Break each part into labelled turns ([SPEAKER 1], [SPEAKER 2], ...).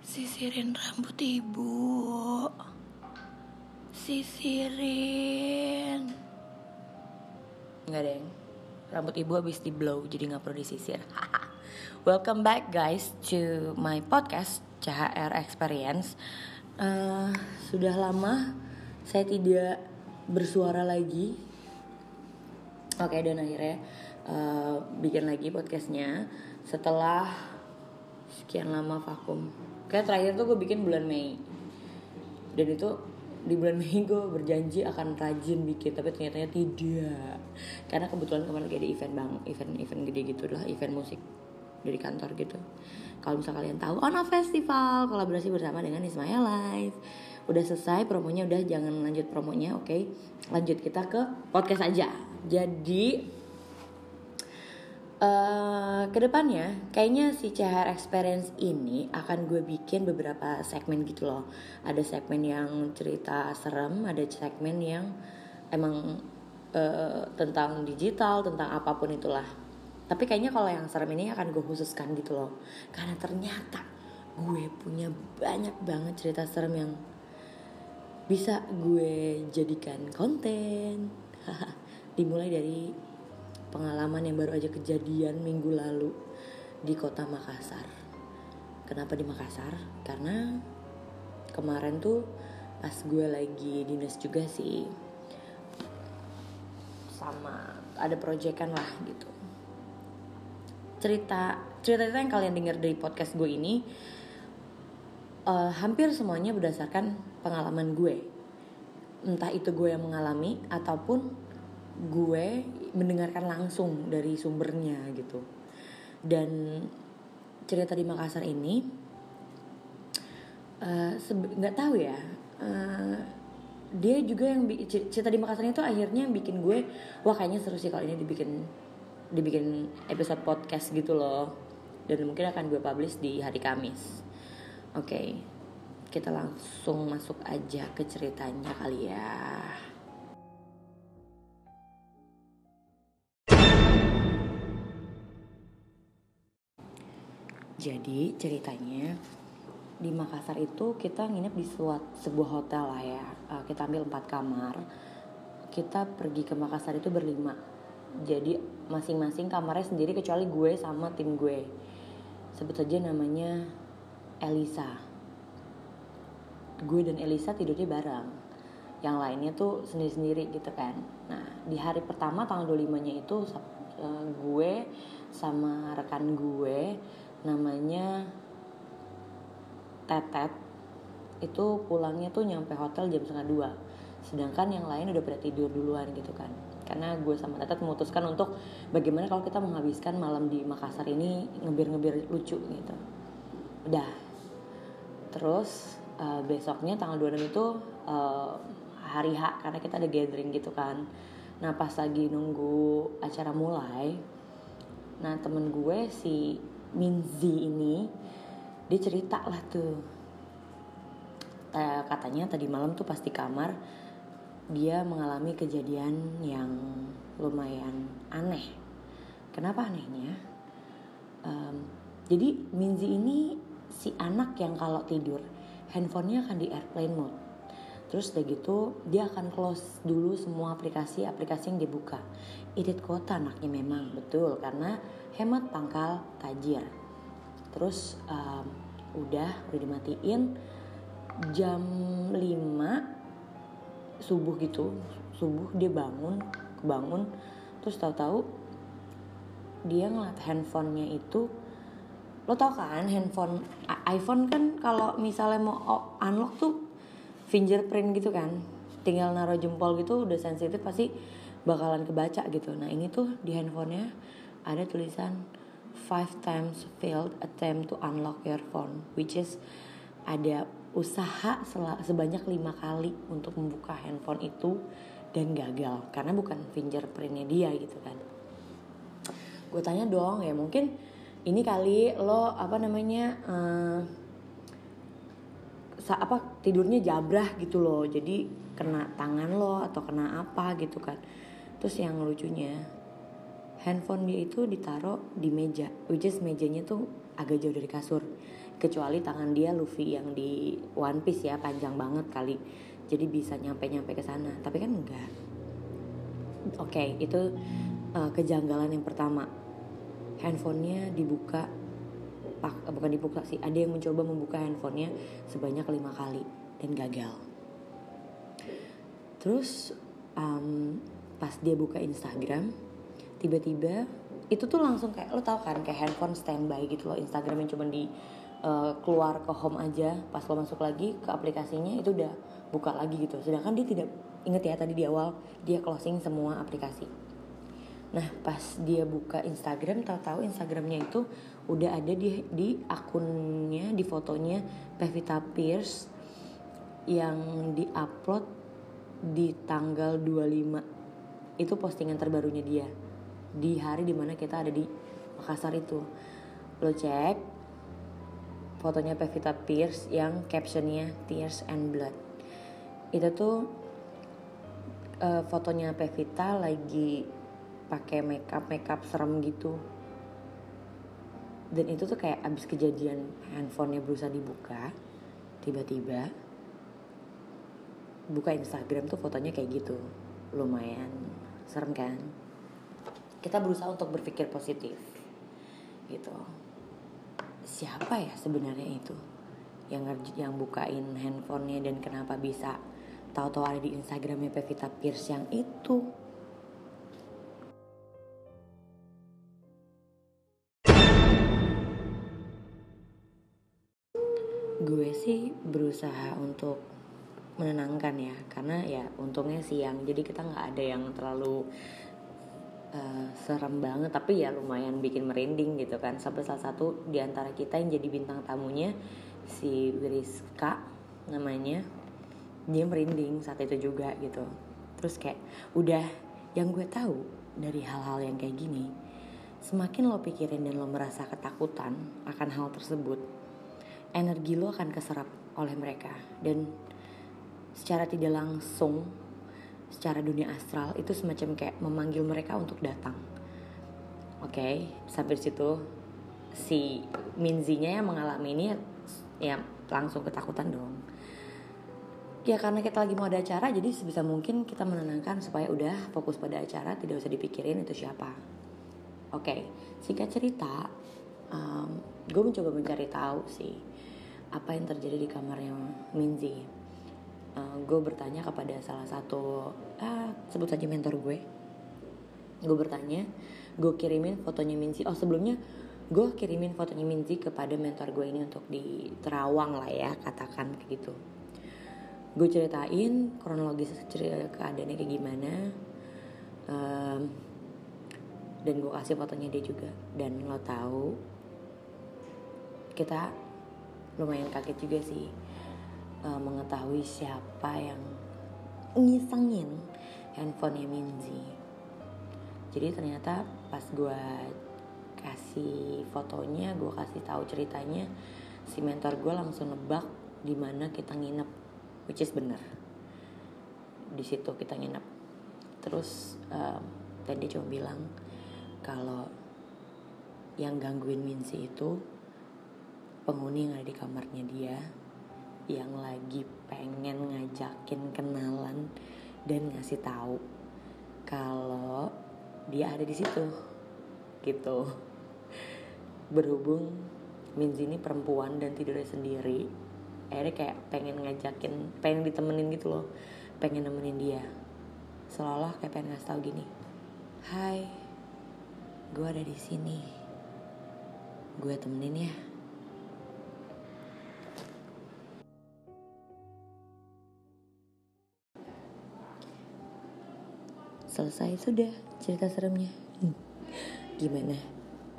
[SPEAKER 1] Sisirin rambut ibu. Sisirin. Enggak deng. Rambut ibu habis di blow jadi nggak perlu disisir. Welcome back guys to my podcast CHR Experience. Uh, Sudah lama saya tidak bersuara lagi. Oke dan akhirnya uh, bikin lagi podcastnya Setelah sekian lama vakum kayak terakhir tuh gue bikin bulan Mei. Dan itu di bulan Mei gue berjanji akan rajin bikin tapi ternyata tidak. Karena kebetulan kemarin kayak ada event bang event event gede gitu lah event musik dari kantor gitu. Kalau misal kalian tahu Ono Festival kolaborasi bersama dengan Ismaya Live. Udah selesai promonya udah jangan lanjut promonya oke? Okay? lanjut kita ke podcast aja. Jadi Uh, ke depannya kayaknya si CHR Experience ini akan gue bikin beberapa segmen gitu loh. Ada segmen yang cerita serem ada segmen yang emang uh, tentang digital tentang apa pun itulah. Tapi kayaknya kalau yang serem ini akan gue khususkan gitu loh. Karena ternyata gue punya banyak banget cerita serem yang bisa gue jadikan konten. Dimulai dari pengalaman yang baru aja kejadian minggu lalu di kota Makassar. Kenapa di Makassar? Karena kemarin tuh pas gue lagi dinas juga sih sama ada proyekan lah gitu. Cerita cerita cerita yang kalian dengar dari podcast gue ini uh, hampir semuanya berdasarkan pengalaman gue. Entah itu gue yang mengalami ataupun gue mendengarkan langsung dari sumbernya gitu. Dan cerita di Makassar ini eh, nggak uh, tahu ya uh, dia juga yang cerita di Makassar itu akhirnya bikin gue wah kayaknya seru sih kalau ini dibikin dibikin episode podcast gitu loh. Dan mungkin akan gue publish di hari Kamis. Oke okay, kita langsung masuk aja ke ceritanya kali ya Jadi ceritanya di Makassar itu kita nginep di sebuah hotel lah ya. Uh, kita ambil empat kamar. Kita pergi ke Makassar itu berlima. Jadi masing-masing kamarnya sendiri kecuali gue sama tim gue. Sebut saja namanya Elisa. Gue dan Elisa tidurnya bareng. Yang lainnya tuh sendiri-sendiri gitu kan. Nah di hari pertama tanggal 25-nya itu uh, gue sama rekan gue namanya Tetet itu pulangnya tuh nyampe hotel jam setengah dua. Sedangkan yang lain udah pada tidur duluan gitu kan. Karena gue sama Tetet memutuskan untuk bagaimana kalau kita menghabiskan malam di Makassar ini ngebir-ngebir lucu gitu. Udah. Terus uh, besoknya tanggal 26 itu uh, hari H karena kita ada gathering gitu kan. Nah pas lagi nunggu acara mulai nah temen gue si Minzi ini dia cerita lah tuh. Katanya tadi malam tuh pasti kamar dia mengalami kejadian yang lumayan aneh. Kenapa anehnya? Um, jadi Minzi ini si anak yang kalau tidur handphonenya akan di airplane mode terus udah gitu dia akan close dulu semua aplikasi-aplikasi yang dibuka. Irit kota anaknya memang betul karena hemat pangkal tajir. Terus um, udah udah dimatiin jam 5 subuh gitu subuh dia bangun kebangun. Terus tahu-tahu dia ngeliat handphonenya itu lo tau kan handphone iPhone kan kalau misalnya mau unlock tuh fingerprint gitu kan. Tinggal naruh jempol gitu udah sensitif pasti bakalan kebaca gitu. Nah ini tuh di handphonenya ada tulisan five times failed attempt to unlock your phone which is ada usaha sebanyak lima kali untuk membuka handphone itu dan gagal. Karena bukan fingerprintnya dia gitu kan. Gue tanya dong ya mungkin ini kali lo apa namanya uh, apa tidurnya jabrah gitu loh. Jadi kena tangan lo atau kena apa gitu kan. Terus yang lucunya handphone dia itu ditaruh di meja which is mejanya tuh agak jauh dari kasur. Kecuali tangan dia Luffy yang di One Piece ya panjang banget kali. Jadi bisa nyampe nyampe ke sana. Tapi kan enggak. Oke okay, itu uh, kejanggalan yang pertama. Handphonenya dibuka pak eh, bukan dibuka sih. Ada yang mencoba membuka handphonenya sebanyak lima kali dan gagal. Terus um, pas dia buka Instagram tiba-tiba itu tuh langsung kayak lo tau kan kayak handphone standby gitu loh. Instagram yang cuma di uh, keluar ke home aja. Pas lo masuk lagi ke aplikasinya itu udah buka lagi gitu. Sedangkan dia tidak inget ya tadi di awal dia closing semua aplikasi nah pas dia buka Instagram tahu-tahu Instagramnya itu udah ada di di akunnya di fotonya Pevita Pierce yang diupload di tanggal 25 itu postingan terbarunya dia. Di hari di mana kita ada di Makassar itu. Lo cek fotonya Pevita Pierce yang captionnya Tears and Blood. Itu tuh uh, fotonya Pevita lagi pakai makeup makeup serem gitu. Dan itu tuh kayak abis kejadian handphonenya berusaha dibuka tiba-tiba buka Instagram tuh fotonya kayak gitu. Lumayan serem kan? Kita berusaha untuk berpikir positif gitu. Siapa ya sebenarnya itu yang yang bukain handphonenya dan kenapa bisa tahu-tahu ada di Instagramnya Pevita Pierce yang itu gue sih berusaha untuk menenangkan ya karena ya untungnya siang jadi kita nggak ada yang terlalu uh, serem banget tapi ya lumayan bikin merinding gitu kan. Sampai salah satu di antara kita yang jadi bintang tamunya si Rizka namanya dia merinding saat itu juga gitu. Terus kayak udah yang gue tahu dari hal-hal yang kayak gini semakin lo pikirin dan lo merasa ketakutan akan hal tersebut energi lo akan keserap oleh mereka dan secara tidak langsung secara dunia astral itu semacam kayak memanggil mereka untuk datang. Oke, okay, sampai situ si Minzinya yang mengalami ini ya langsung ketakutan dong. Ya karena kita lagi mau ada acara jadi sebisa mungkin kita menenangkan supaya udah fokus pada acara tidak usah dipikirin itu siapa. Oke, okay, singkat cerita, um, gue mencoba mencari tahu sih apa yang terjadi di kamarnya Minzi uh, gue bertanya kepada salah satu ah sebut saja mentor gue. Gue bertanya gue kirimin fotonya Minzi oh sebelumnya gue kirimin fotonya Minzi kepada mentor gue ini untuk di Terawang lah ya katakan gitu. Gue ceritain kronologis cerita keadaannya kayak gimana um, dan gue kasih fotonya dia juga. Dan lo tahu kita lumayan kaget juga sih uh, mengetahui siapa yang ngisengin handphonenya Minzi. Jadi ternyata pas gue kasih fotonya, gue kasih tahu ceritanya, si mentor gue langsung nebak di mana kita nginep, which is bener. Di situ kita nginep. Terus um, dan cuma bilang kalau yang gangguin Minzi itu penghuni yang ada di kamarnya dia yang lagi pengen ngajakin kenalan dan ngasih tahu kalau dia ada di situ gitu. Berhubung Minzi ini perempuan dan tidurnya sendiri akhirnya kayak pengen ngajakin pengen ditemenin gitu loh pengen nemenin dia. Seolah kayak pengen ngasih tahu gini Hai gue ada di sini. Gue temenin ya selesai sudah cerita seremnya. Hmm. gimana?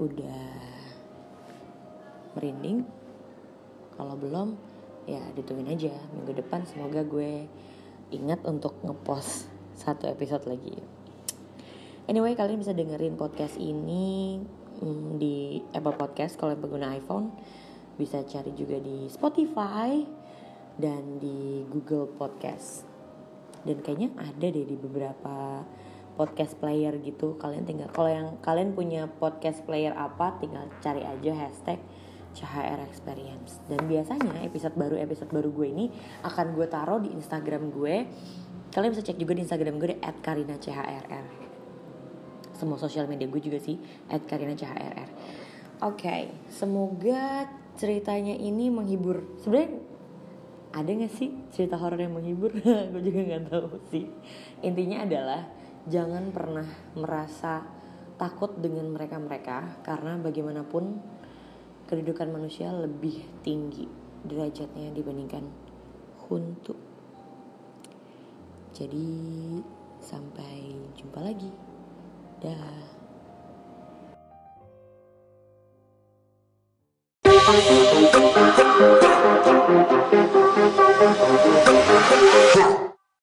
[SPEAKER 1] Udah merinding? Kalau belum ya ditungguin aja. Minggu depan semoga gue ingat untuk ngepost satu episode lagi. Anyway kalian bisa dengerin podcast ini hmm, di Apple Podcast. Kalau yang pengguna iPhone bisa cari juga di Spotify dan di Google Podcast. Dan kayaknya ada deh di beberapa podcast player gitu kalian tinggal kalau yang kalian punya podcast player apa tinggal cari aja hashtag CHR Experience. Dan biasanya episode baru episode baru gue ini akan gue taruh di Instagram gue. Kalian bisa cek juga di Instagram gue di @karina_chrr semua sosial media gue juga sih @karina_chrr oke okay, semoga ceritanya ini menghibur. Sebenarnya ada gak sih cerita horor yang menghibur? Gue juga nggak tahu sih. Intinya adalah jangan pernah merasa takut dengan mereka-mereka karena bagaimanapun kedudukan manusia lebih tinggi derajatnya dibandingkan huntu. Jadi sampai jumpa lagi. Dah.